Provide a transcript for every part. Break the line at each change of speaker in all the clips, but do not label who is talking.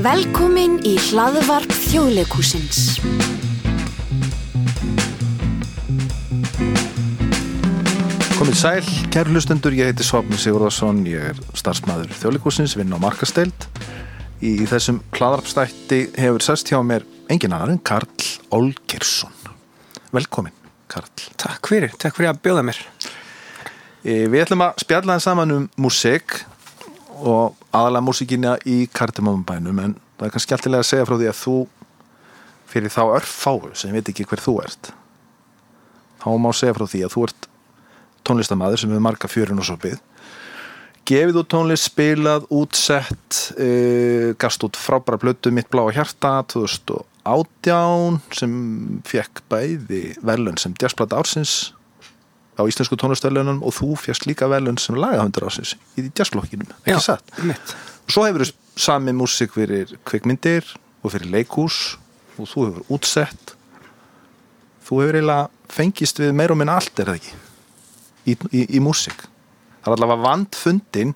Velkomin í hlaðvarp þjóðleikúsins.
Komið sæl, kæru hlustendur, ég heiti Svapni Sigurðarsson, ég er starfsmæður þjóðleikúsins, vinn á markasteild. Í þessum hlaðvarpstætti hefur sest hjá mér engin annar en Karl Olgersson. Velkomin, Karl.
Takk fyrir, takk fyrir að bjóða mér.
E, Við ætlum að spjalla það saman um músik og aðalega músikina í kardimámbænum en það er kannski alltilega að segja frá því að þú fyrir þá örfáu sem veit ekki hver þú ert. Þá má segja frá því að þú ert tónlistamæður sem hefur marga fjörun og sopið gefið út tónlist, spilað, útsett uh, gast út frábæra blötu Mitt bláa hjarta 2018 sem fekk bæði verðlun sem jazzplata ársins á íslensku tónlistöðlunum og þú fjast líka velun sem lagahundur ásins í jazzblokkinum, ekki satt? og svo hefur þú sami músik fyrir kvikmyndir og fyrir leikús og þú hefur útsett. Þú hefur eiginlega fengist við meir og minna allt er það ekki? Í, í, í músik það er allavega vandfundin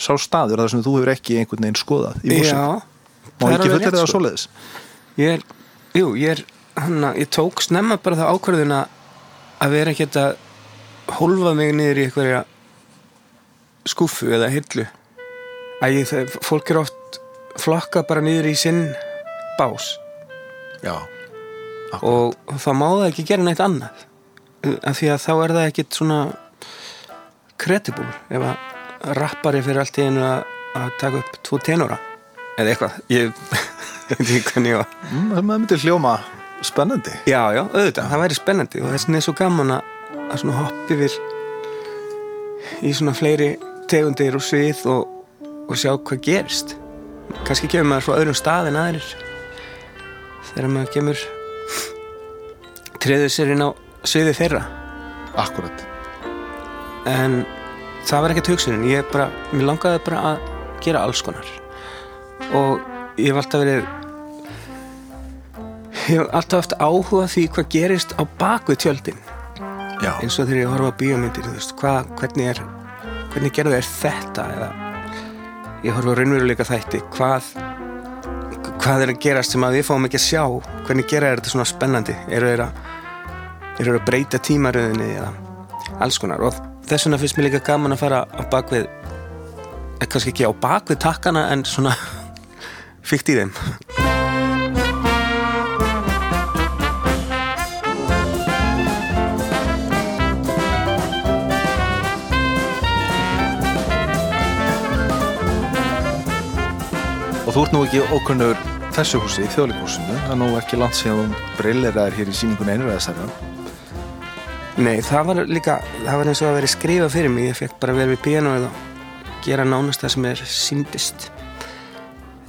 sá staður þar sem þú hefur ekki einhvern veginn skoðað í músik
Já,
má ekki fullir það
sko.
svoleiðis?
Ég er, jú, ég er, hann ég tók snemma bara það ákvörðuna að vera ekkert að hólfa mig niður í einhverja skúfu eða hillu. Ég, það, fólk er oft flokka bara niður í sinn bás
já,
og það má það ekki gera neitt annað. Af því að þá er það ekkert svona credible ef að rappari fyrir allt í einu að, að taka upp tvo tenóra eða eitthvað, ég veit ekki hvernig ég var
mm, það myndir hljóma spennandi
Já, já, auðvitað, það væri spennandi og þess vegna er svo gaman að, að svona hoppi við í svona fleiri tegundir og svið og, og sjá hvað gerist. Kannski kemur maður frá öðrum stað en aðrir. Þegar maður kemur treður sér inn á sviði þeirra.
Akkurat
en það var ekkert hugsunin. Ég bara, mér langaði bara að gera alls konar. Og ég hef alltaf verið ég hef alltaf haft áhuga því hvað gerist á bakvið tjöldin
já,
eins og þegar ég horfa á bíómyndir veist, hvað, hvernig er hvernig gerðu þeir þetta? Eða ég horfa á raunveruleika þætti hvað hvað er að gerast sem að við fáum ekki að sjá? Hvernig gera þeir þetta svona spennandi? Eru þeir að, eru að breyta tímaröðinni eða alls konar? Og þess vegna finnst mér líka gaman að fara á bakvið eh, kannski ekki á bakvið takkana en svona fyrkt í þeim
og þú ert nú ekki ókunnur þessu húsi, þjóðleikúsinu það er nú ekki langt síðan þú brillir þær hér í síningunni einræðasæðan
Nei, það var líka, það var eins og að vera skrifa fyrir mig, ég fekk bara verið við pianoið og gera nánast það sem er síndist.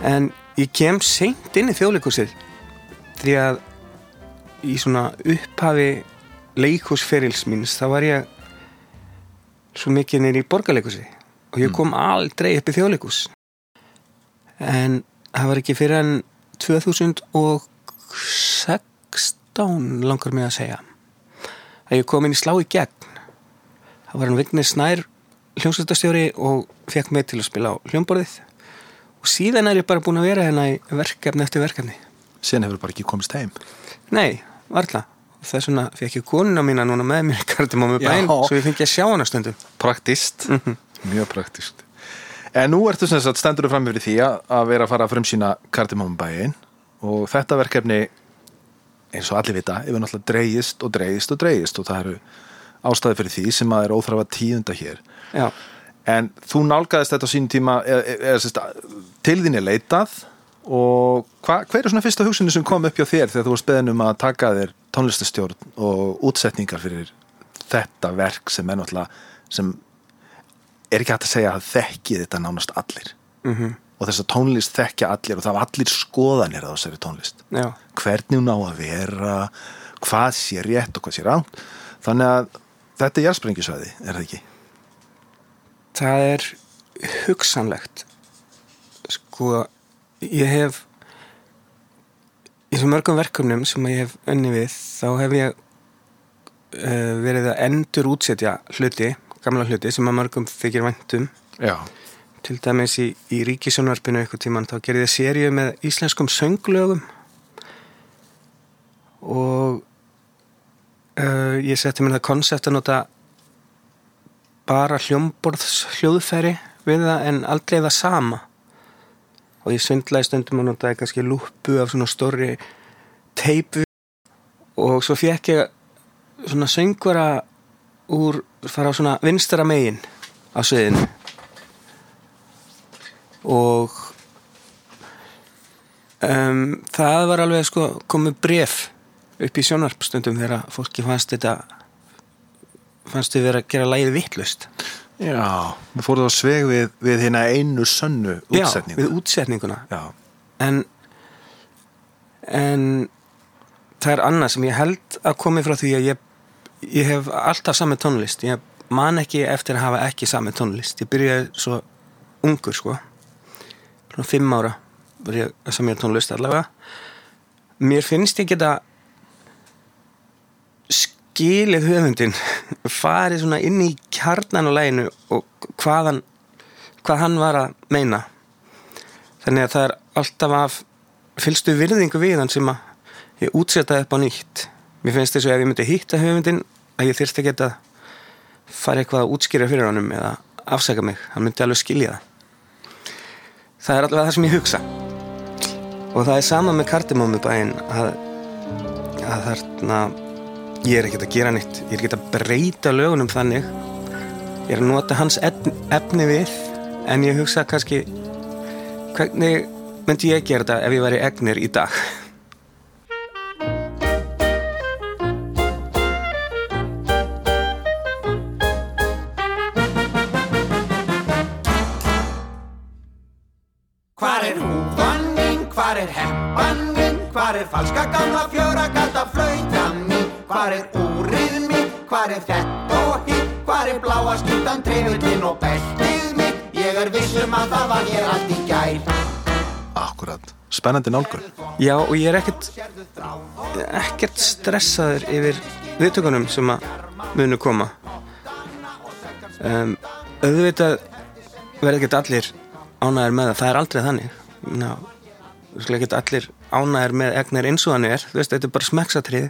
En ég kem seint inn í þjóðleikúsið því að í svona upphafi leikúsferils míns þá var ég svo mikið nýri í borgarleikúsi og ég kom aldrei upp í þjóðleikús. En það var ekki fyrir en 2016 langar mig að segja að ég kom inn í slá í gegn. Það var hann Vignir Snær hljómsveitastjóri og fekk mig til að spila á hljómborðið. Og síðan er ég bara búin að vera hérna í verkefni eftir verkefni.
Síðan hefur bara ekki komist heim.
Nei, varla. Þess vegna fekk ég konuna mína núna með mér í kardimámi bæn
Já.
svo ég fengi að sjá hana stundum.
Praktist,
Mhm.
mjög praktist en nú ertu sem sagt stendur þú fram yfir því að vera að fara að frumsýna kardimámbæin og þetta verkefni eins og allir vita, hefur náttúrulega dreigist og dreigist og dreigist og það eru ástæði fyrir því sem að er óþrafa tíunda hér.
Já,
en þú nálgæðist þetta á sínum tíma eða, eða, eða, til þín er leitað. Og hva, hver er svona fyrsta hugsunni sem kom upp hjá þér þegar þú varst beðin um að taka þér tónlistastjórn og útsetningar fyrir þetta verk sem er náttúrulega sem er ekki hægt að segja að þekki þetta nánast allir.
Mm
og þess að tónlist þekkja allir og það var allir skoðanir á þessari tónlist.
Já,
hvernig hún á að vera hvað sé rétt og hvað sé ránt þannig að þetta er jarðsprengisvæði, er það ekki?
það er hugsanlegt. Sko ég hef í svo mörgum verkefnum sem ég hef önni við þá hef ég uh, verið að endur útsetja hluti gamla hluti sem að mörgum þykir væntum
Já,
til dæmis í, í ríkisjónvarpinu eitthvað tíman þá gerði ég seríu með íslenskum sönglögum. Og uh, ég setti mér það konsept að nota bara hljómborðs hljóðfæri við það en aldrei það sama. Og ég svindlaði stundum að notaði kannski lúpu af svona stóri teipu. Og svo fekk ég svona söngvara úr fara á svona vinstara megin á sviðinu. Og um, það var alveg sko komið bref upp í sjónarpstundum þegar fólki fannst þetta fannst þið vera að gera lægið vittlust
já, við fóruð á sveg við, við hérna einu sönnu
Já,
útsetningu
við útsetninguna.
Já,
en en það er annað sem ég held að komi frá því að ég, ég hef alltaf sami tónlist. Ég man ekki eftir að hafa ekki sami tónlist. Ég byrjaði svo ungur sko. Svona fimm ára var ég að samja tónlist allavega. Mér finnst ég geta skilið höfundin farið svona inn í kjarnan á læginu og hvað hann hvað hann var að meina. Þannig að það er alltaf af fylgstu virðingu við hann sem að ég útsetaði upp á nýtt mér finnst þess að ef ég myndi hitta höfundin að ég þyrst ekki að fara eitthvað að útskýra fyrir honum eða afsaka mig, hann myndi alveg skilja það. Það er allavega það sem ég hugsa. Og það er sama með kardimómubæin að, að þarna ég er ekkert að gera nýtt ég er ekkert að breyta lögunum þannig. Ég er að nota hans efni við en ég hugsa kannski hvernig myndi ég gera þetta ef ég væri egnir í dag
Hvar er húfan mín, hvar er hempan mín, hvar er falska gamla fjöragata flautan mín, hvar er úrið mín, hvar er þetta og hitt, hvar er bláa skjútan, trefillin og beltið mitt, ég er vissum að það var ég allt í gær.
akkurat Spennandi nálgun.
Já og ég er ekkert ekkert stressaður yfir viðtökunum sem að munu koma. Um, auðvitað verða ekkert allir ánæður með það, það er aldrei þannig. Ná, þú skulle ekkert allir ánæður með egnir eins og hann er. Þú veist, þetta er bara smekksatrið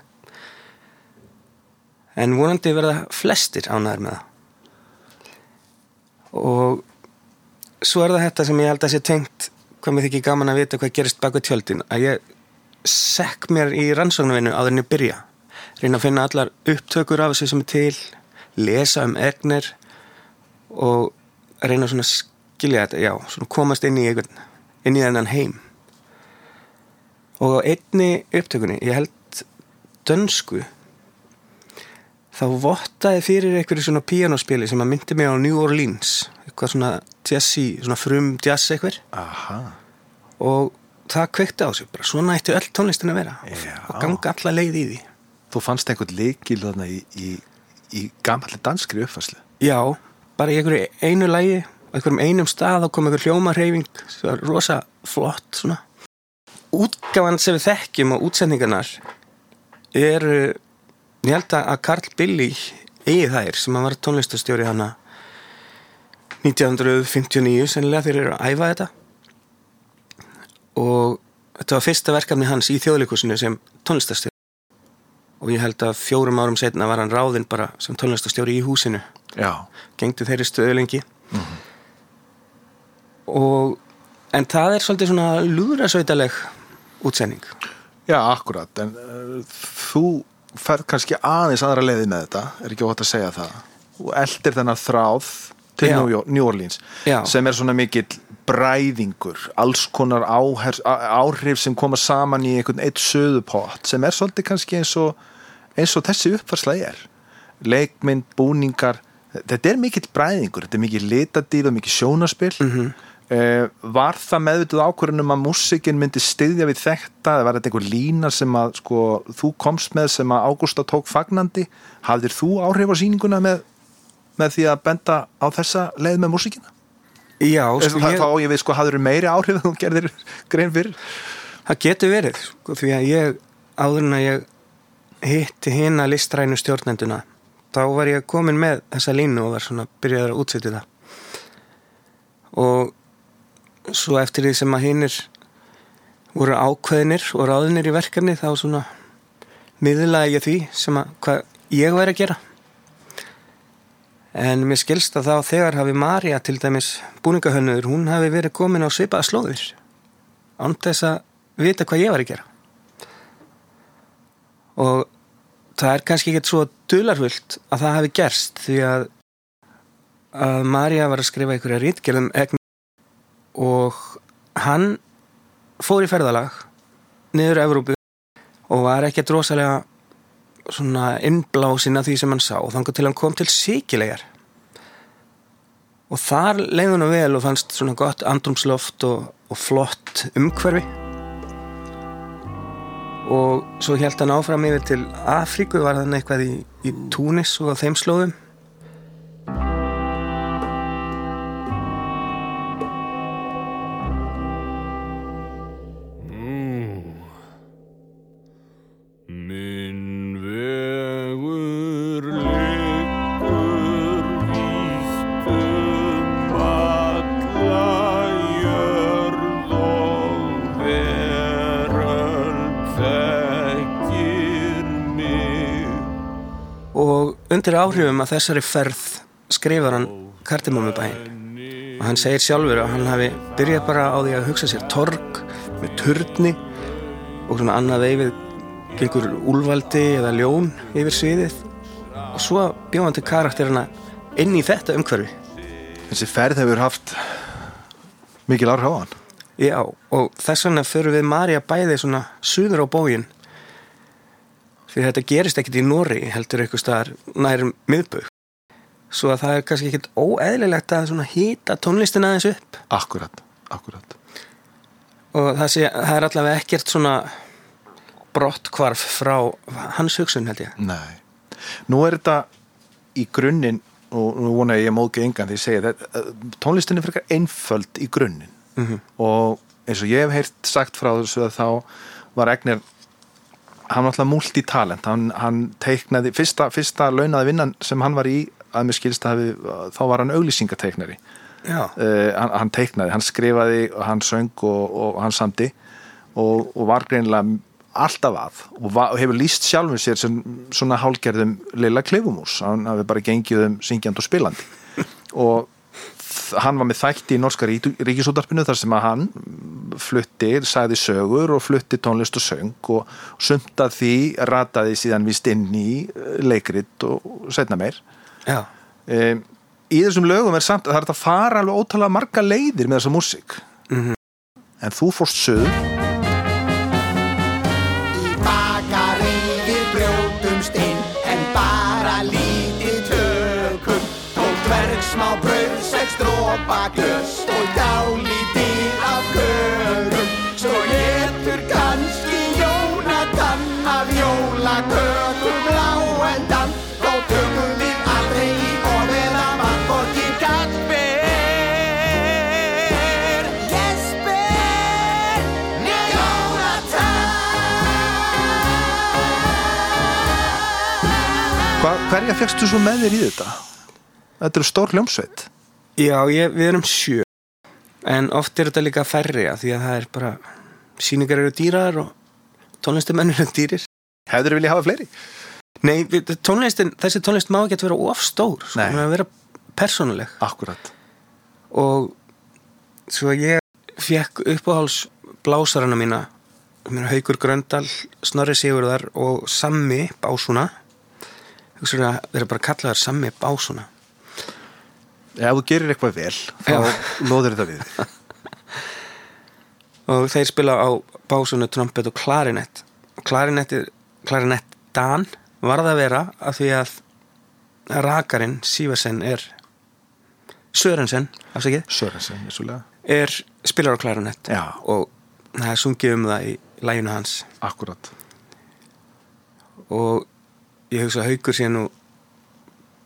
en vonandi verða flestir ánæður með það. Og svo er það þetta sem ég held að sé tengt hvað mér þykir gaman að vita hvað gerist bak við tjöldin. Að ég sekk mér í rannsóknarvinnu áður en ég byrja. Reyna að finna allar upptökur af þessu sem er til lesa um egnir og reyna svona skilja þetta já, svona komast inn í einhvern inn í þennan heim. Og á einni upptökunni ég held dönsku þá vottaði fyrir einhverju svona píanospili sem að myndi mig á New Orleans eitthvað svona jazzy, svona frum jazz eitthvað
Aha,
og það kveikti á sig bara svona ætti öll tónlistin að vera.
Já.
og ganga alla leið í því.
Þú fannst einhvern leikil þarna í, í, í gamalli danskri uppfæslu
já, bara í einhverju einu lægi á einhverjum einum stað þá kom einhver hljómareyfing það var rosa flott svona. Útgáfan sem við þekkjum og útsendingarnar eru ég held að Karl Billy eigi þær sem hann var tónlistastjóri hana 1959 sennilega þeir eru að æfa þetta. Og þetta var fyrsta verkefni hans í þjóðleikusinu sem tónlistastjóri og ég held að fjórum árum setna var hann ráðinn bara sem tónlistastjóri í húsinu.
Já,
gengdu þeirri stöðu lengi og en það er svolítið svona lúðrasveitaleg útsending.
Já, akkurat en uh, þú ferð kannski aðeins aðra leiði með þetta er ekki ótt að segja það? Og eldir þennan þráð til
Já.
New, Orleans
Já.
sem er svona mikill bræðingur alls konar áher, á- áhrif sem koma saman í einhvern eitt söðupott sem er svolítið kannski eins og eins og þessi uppfarsla er. Leikmynd, búningar þetta er mikill bræðingur, þetta er mikill litadýð og mikill sjónaspil mm var það meðvituð ákvörðunum að músikin myndi styðja við þetta? Eða var þetta einhver lína sem að sko, þú komst með sem að Ágústa tók fagnandi? Hafðir þú áhrif á sýninguna með, með því að benda á þessa leið með músikina?
Já,
Sko, það,
ég,
þá ég við sko hafður meiri áhrif en þú gerðir grein fyrir?
Það getur verið sko, því að ég áður en að ég hitti hina listrænu stjórnenduna þá var ég komin með þessa línu og var svona byrjaður að útsetja það. Og svo eftir því sem að hinnir voru ákveðinir og ráðinir í verkefni þá svona miðlaði ég því sem að hvað ég væri að gera. En mér skilst að þá þegar hafi Marja til dæmis búningahönnur hún hafi verið komin á svipaða slóðir án þess að vita hvað ég var að gera. Og það er kannski ekkert svo dularfullt að það hafi gerst því að að Marja var að skrifa einhverja rítgerðum og hann fór í ferðalag niður Evrópu og var ekkert rosalega svona innblásin af því sem hann sá. Og þannig til hann kom til síkilegar og þar leiði hann vel og fannst svona gott andrumsloft og, og flott umhverfi. Og svo held hann áfram yfir til Afríku var hann eitthvað í, í Túnis og á þeim slóðum áhrifum að þessari ferð skrifar hann Kardimómubæinn og hann segir sjálfur að hann hafi byrjað bara á því að hugsa sér torg með turni og svona annað veifið gengur úlvaldi eða ljón yfir sviðið. Og svo bjóð hann til karakterina inn í þetta umhverfi.
Þessi ferð hefur haft mikil áhrif á hann.
Já, og þess vegna förum við Marja bæði svona suður á bógin því þetta gerist ekkit í Nóri heldur eitthvað staðar nærum miðbögg svo að það er kannski ekkit óeðlilegt að hýta tónlistina aðeins upp.
Akkurat, akkurat.
Og það, sé, það er allavega ekkert svona brottkvarf frá hans hugsun held ég.
Nei. Nú er þetta í grunninn og nú vona ég að ég móðgja engan því ég segi þetta tónlistin er frekar einföld í grunninn. Og eins og ég hef heyrt sagt frá þessu að þá var Egner hann var alltaf multitalent. Hann, hann teiknaði, fyrsta, fyrsta launaði vinnan sem hann var í að mér skilst að þá var hann auglýsingateiknari. Uh, hann, hann teiknaði, hann skrifaði hann söng og, og hann samdi og, og var greinilega alltaf að og, var, og hefur líst sjálfum sér sem svona hálgerðum lilla klifumús, hann hafi bara gengið um syngjand og spilandi. Og hann var með þætti í Norska ríkisútarpinu þar sem að hann flutti, sagði sögur og flutti tónlist og söng og sumt að því rataði síðan vist inn í eh, leikrit og setna meir.
Já,
um, í þessum lögum er samt að það er að fara alveg ótalega marga leiðir með þessa músík. En þú fórst söður
Í bakari við brjótumst inn En bara lítið tökum. Tók dverg smá brauð, sex drópa glös Og dálítið
hverja fegstu svo með þér í þetta? Þetta eru stór hljómsveit.
Já ég, við erum sjö. En oft er þetta líka færri af því að það er bara síningar eru dýrar og tónlistamennir eru dýrir.
Hefur viljað hafa fleiri?
Nei, við- tónlistin, þessi tónlist má ekki að vera of stór sko,
Nei.
hún er að vera persónuleg.
Akkurat.
Og svo ég fekk uppáháls blásarana mína sem eru Haukur Gröndal, Snorri Sigurðar og Sammi Básuna veist að vera bara kallaðar Sammi Básuna
Ef þú gerir eitthvað vel þá
Já.
loður þetta við.
Og þeir spila á básunu, trompet og klarinett. Og klarinetti, klarinett Dan varð að vera af því að rakarinn Síversen er Sörensen, afsakið
Sörensen, vissulega
er spilar á klarinett.
Já.
og það er sungið um það í læginu hans.
Akkurat.
Og ég hugsa að haukur sé nú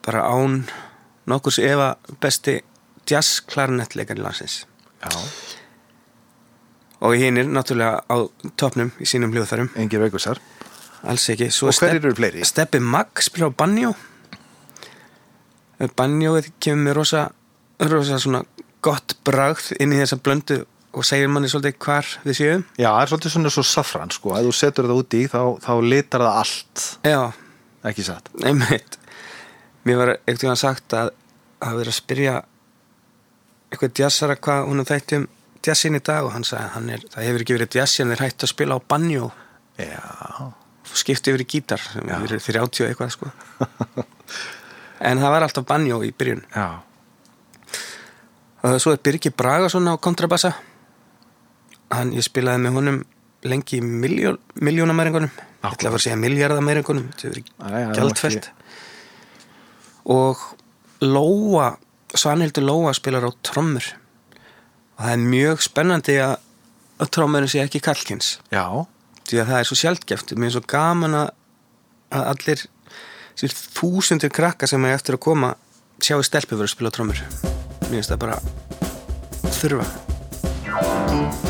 bara án nokkurs efa besti jazz klarinettleikar í landsins.
Já,
og hinn er náttúrulega á topnum í sínum hljóðfærum.
Engir veikursar
alls ekki. Svo
Og hverjir eru fleiri?
Steppi Mag spilar á banjó. Banjóið kemur með rosa, rosa svona gott bragð inn í þessa blöndu og segir manni svolítið hvar við séum.
Já, það er svolítið svona svo safran sko, ef þú setur það úti í þá, þá litar það allt.
Já,
ekki satt?
Einmitt. Mér var ekkert tíma sagt að að vera að spyrja eitthvað jazzara hvað hún þætti um jazzin í dag og hann sagði hann er, það hefur ekki verið jazz en þeir hættu að spila á banjó.
Já,
skipti yfir í gítar verið 30 og eitthvað sko. En það var alltaf banjó í byrjun.
Já,
og svo er Birgir Bragason á kontrabassa. Hann, ég spilaði með honum lengi í miljón, miljónamæringunum ég ætla að fara að segja miljardamæringunum þetta
það
verið
er
gjaldfælt og Lóa Svanhildur Lóa spilar á trommur. Og það er mjög spennandi að, trommurinn sé ekki kalkins
já,
því að það er svo sjaldgæft. Mér er svo gaman að, allir sér þúsundir krakka sem er eftir að koma sjá í stelpu verið að spila trommur. Mér finnst það bara þurfa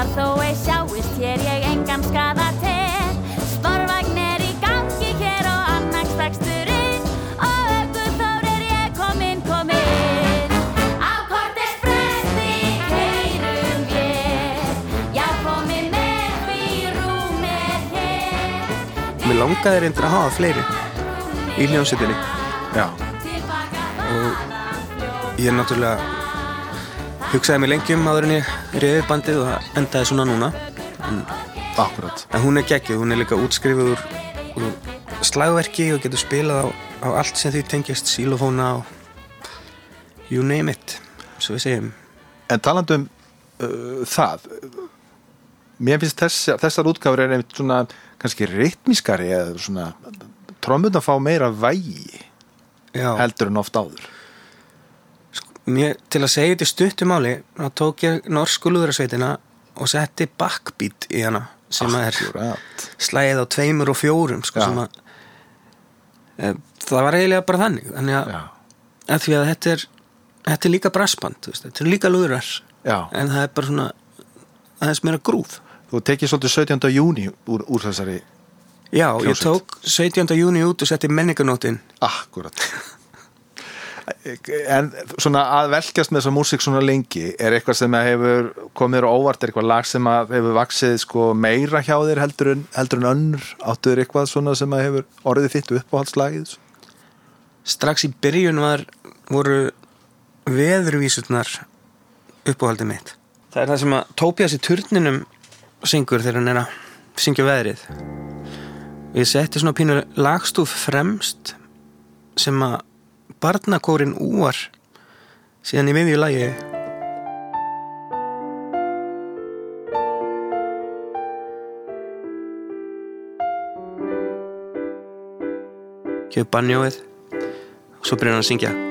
Bílar þó ei sjáist hér ég engan skada til. Sporvagn er í gangi hér og annarstaksturinn Og aukuþór er ég komin, komin Á kortes fresti keirum við. Já, komin með því rúmið hér.
Mér langaði reyndir að hafa fleiri í hljómsveitinni.
Já.
Og ég er náttúrulega hugsaði mig lengi um áður en ég reyði bandið og það endaði svona núna.
Akkurat
en hún er geggjuð, hún er líka útskrifuð úr, úr slagverki og getur spilað á, á allt sem því tengist sílofóna og you name it svo við segjum.
En talandum uh, það mér finnst þess, þessar útgáfur er einmitt svona kannski ritmiskari eða svona trommundar fá meira vægi
Já,
heldur en oft áður
mér, til að segja þetta í stuttumáli þá tók ég norsku lúðrasveitina og setti backbeat í hana sem að er slæðið á tveimur og fjórum sko, að e, það var eiginlega bara þannig þannig að, að því að þetta er þetta er líka brassband, þetta er líka lúðrar en það er bara svona aðeins meira grúð
Þú tekið svolítið 17. júni úr, úr þessari
Já, ég
Hljómsveit.
tók 17. júni út og setti menninganótin
Akkurat En svona að velkjast með þessa músík svona lengi er eitthvað sem hefur komið á óvart, eitthvað lag sem hefur vaksið sko meira hjá þér heldur en, heldur en önnur, áttu þér eitthvað svona sem hefur orðið þitt uppáhaldslagið?
Strax í byrjun var voru veðurvísurnar uppáhaldið mitt. Það er það sem að Tópias í turninum syngur þegar hann er að syngja veðrið. Ég setti svona pínu lagstúf fremst sem að barnakórin úar síðan í miðju lagi. Kjöp bannjóið og svo byrjar hann að syngja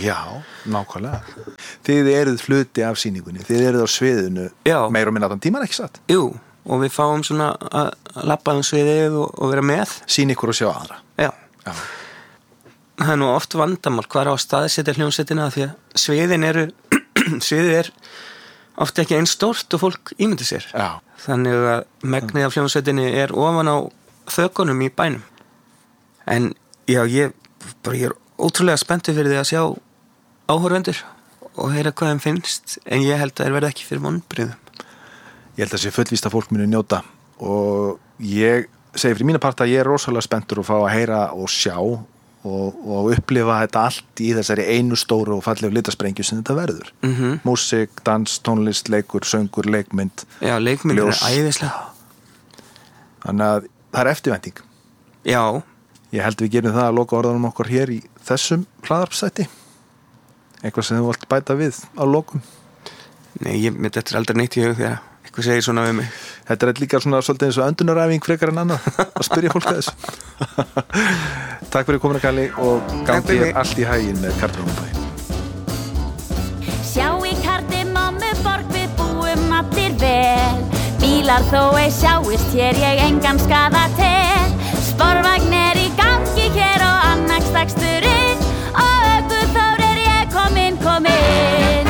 Já, nákvæmlega. Þið eruð hluti af sýningunni Þið eruð á sviðinu
Já.
meira og minna þann tíman ekki satt?
Jú, og við fáum svona að að labba um sviðið og, og vera með.
Sýn ykkur og sjá aðra.
Já,
Já,
það er nú oft vandamál hvar á að staðsetja hljómsettina því að sviðin eru sviðið er oft ekki einn stórt og fólk ímyndi sér.
Já,
þannig að megnið af hljómsettinni er ofan á þökunum í bænum. En já, ég, bara, ég er ótrúlega spenntur fyrir því að sjá áhorvendur og heyra hvað þeim finnst en ég held að þeir verða ekki fyrir vonbriðum
ég held að sé fullvíst að fólk muni njóta. Og ég segi fyrir mína part að ég er rosalega spenntur að fá að heyra og sjá og, og upplifa þetta allt í þessari einu stóru og fallegu litasprengju sem þetta verður.
Mm -hmm.
músik, dans, tónlist, leikur, söngur, leikmynd
Já, leikmyndir
Ljós.
er æðislega
þannig að það er eftirvænting.
Já,
ég held við gerum það að loka orðanum okkur hér í þessum hlaðarpsætti eitthvað sem þú vart bæta við á lókun
Nei, ég, mér þetta er aldrei neitt í hug þegar eitthvað segir svona við mig.
Þetta er líka svona svolítið eins og öndunaræfing frekar en annað að spyrja fólk að þessu. Takk fyrir komin að kalli og gangið
er
allt í hægin með Kardimámubæ Sjá í Kardimámuborg við búum allir vel.
Bílar þó ei sjáist hér ég engan skada til Sporvagn er í gangi hér og annagsdagstur promet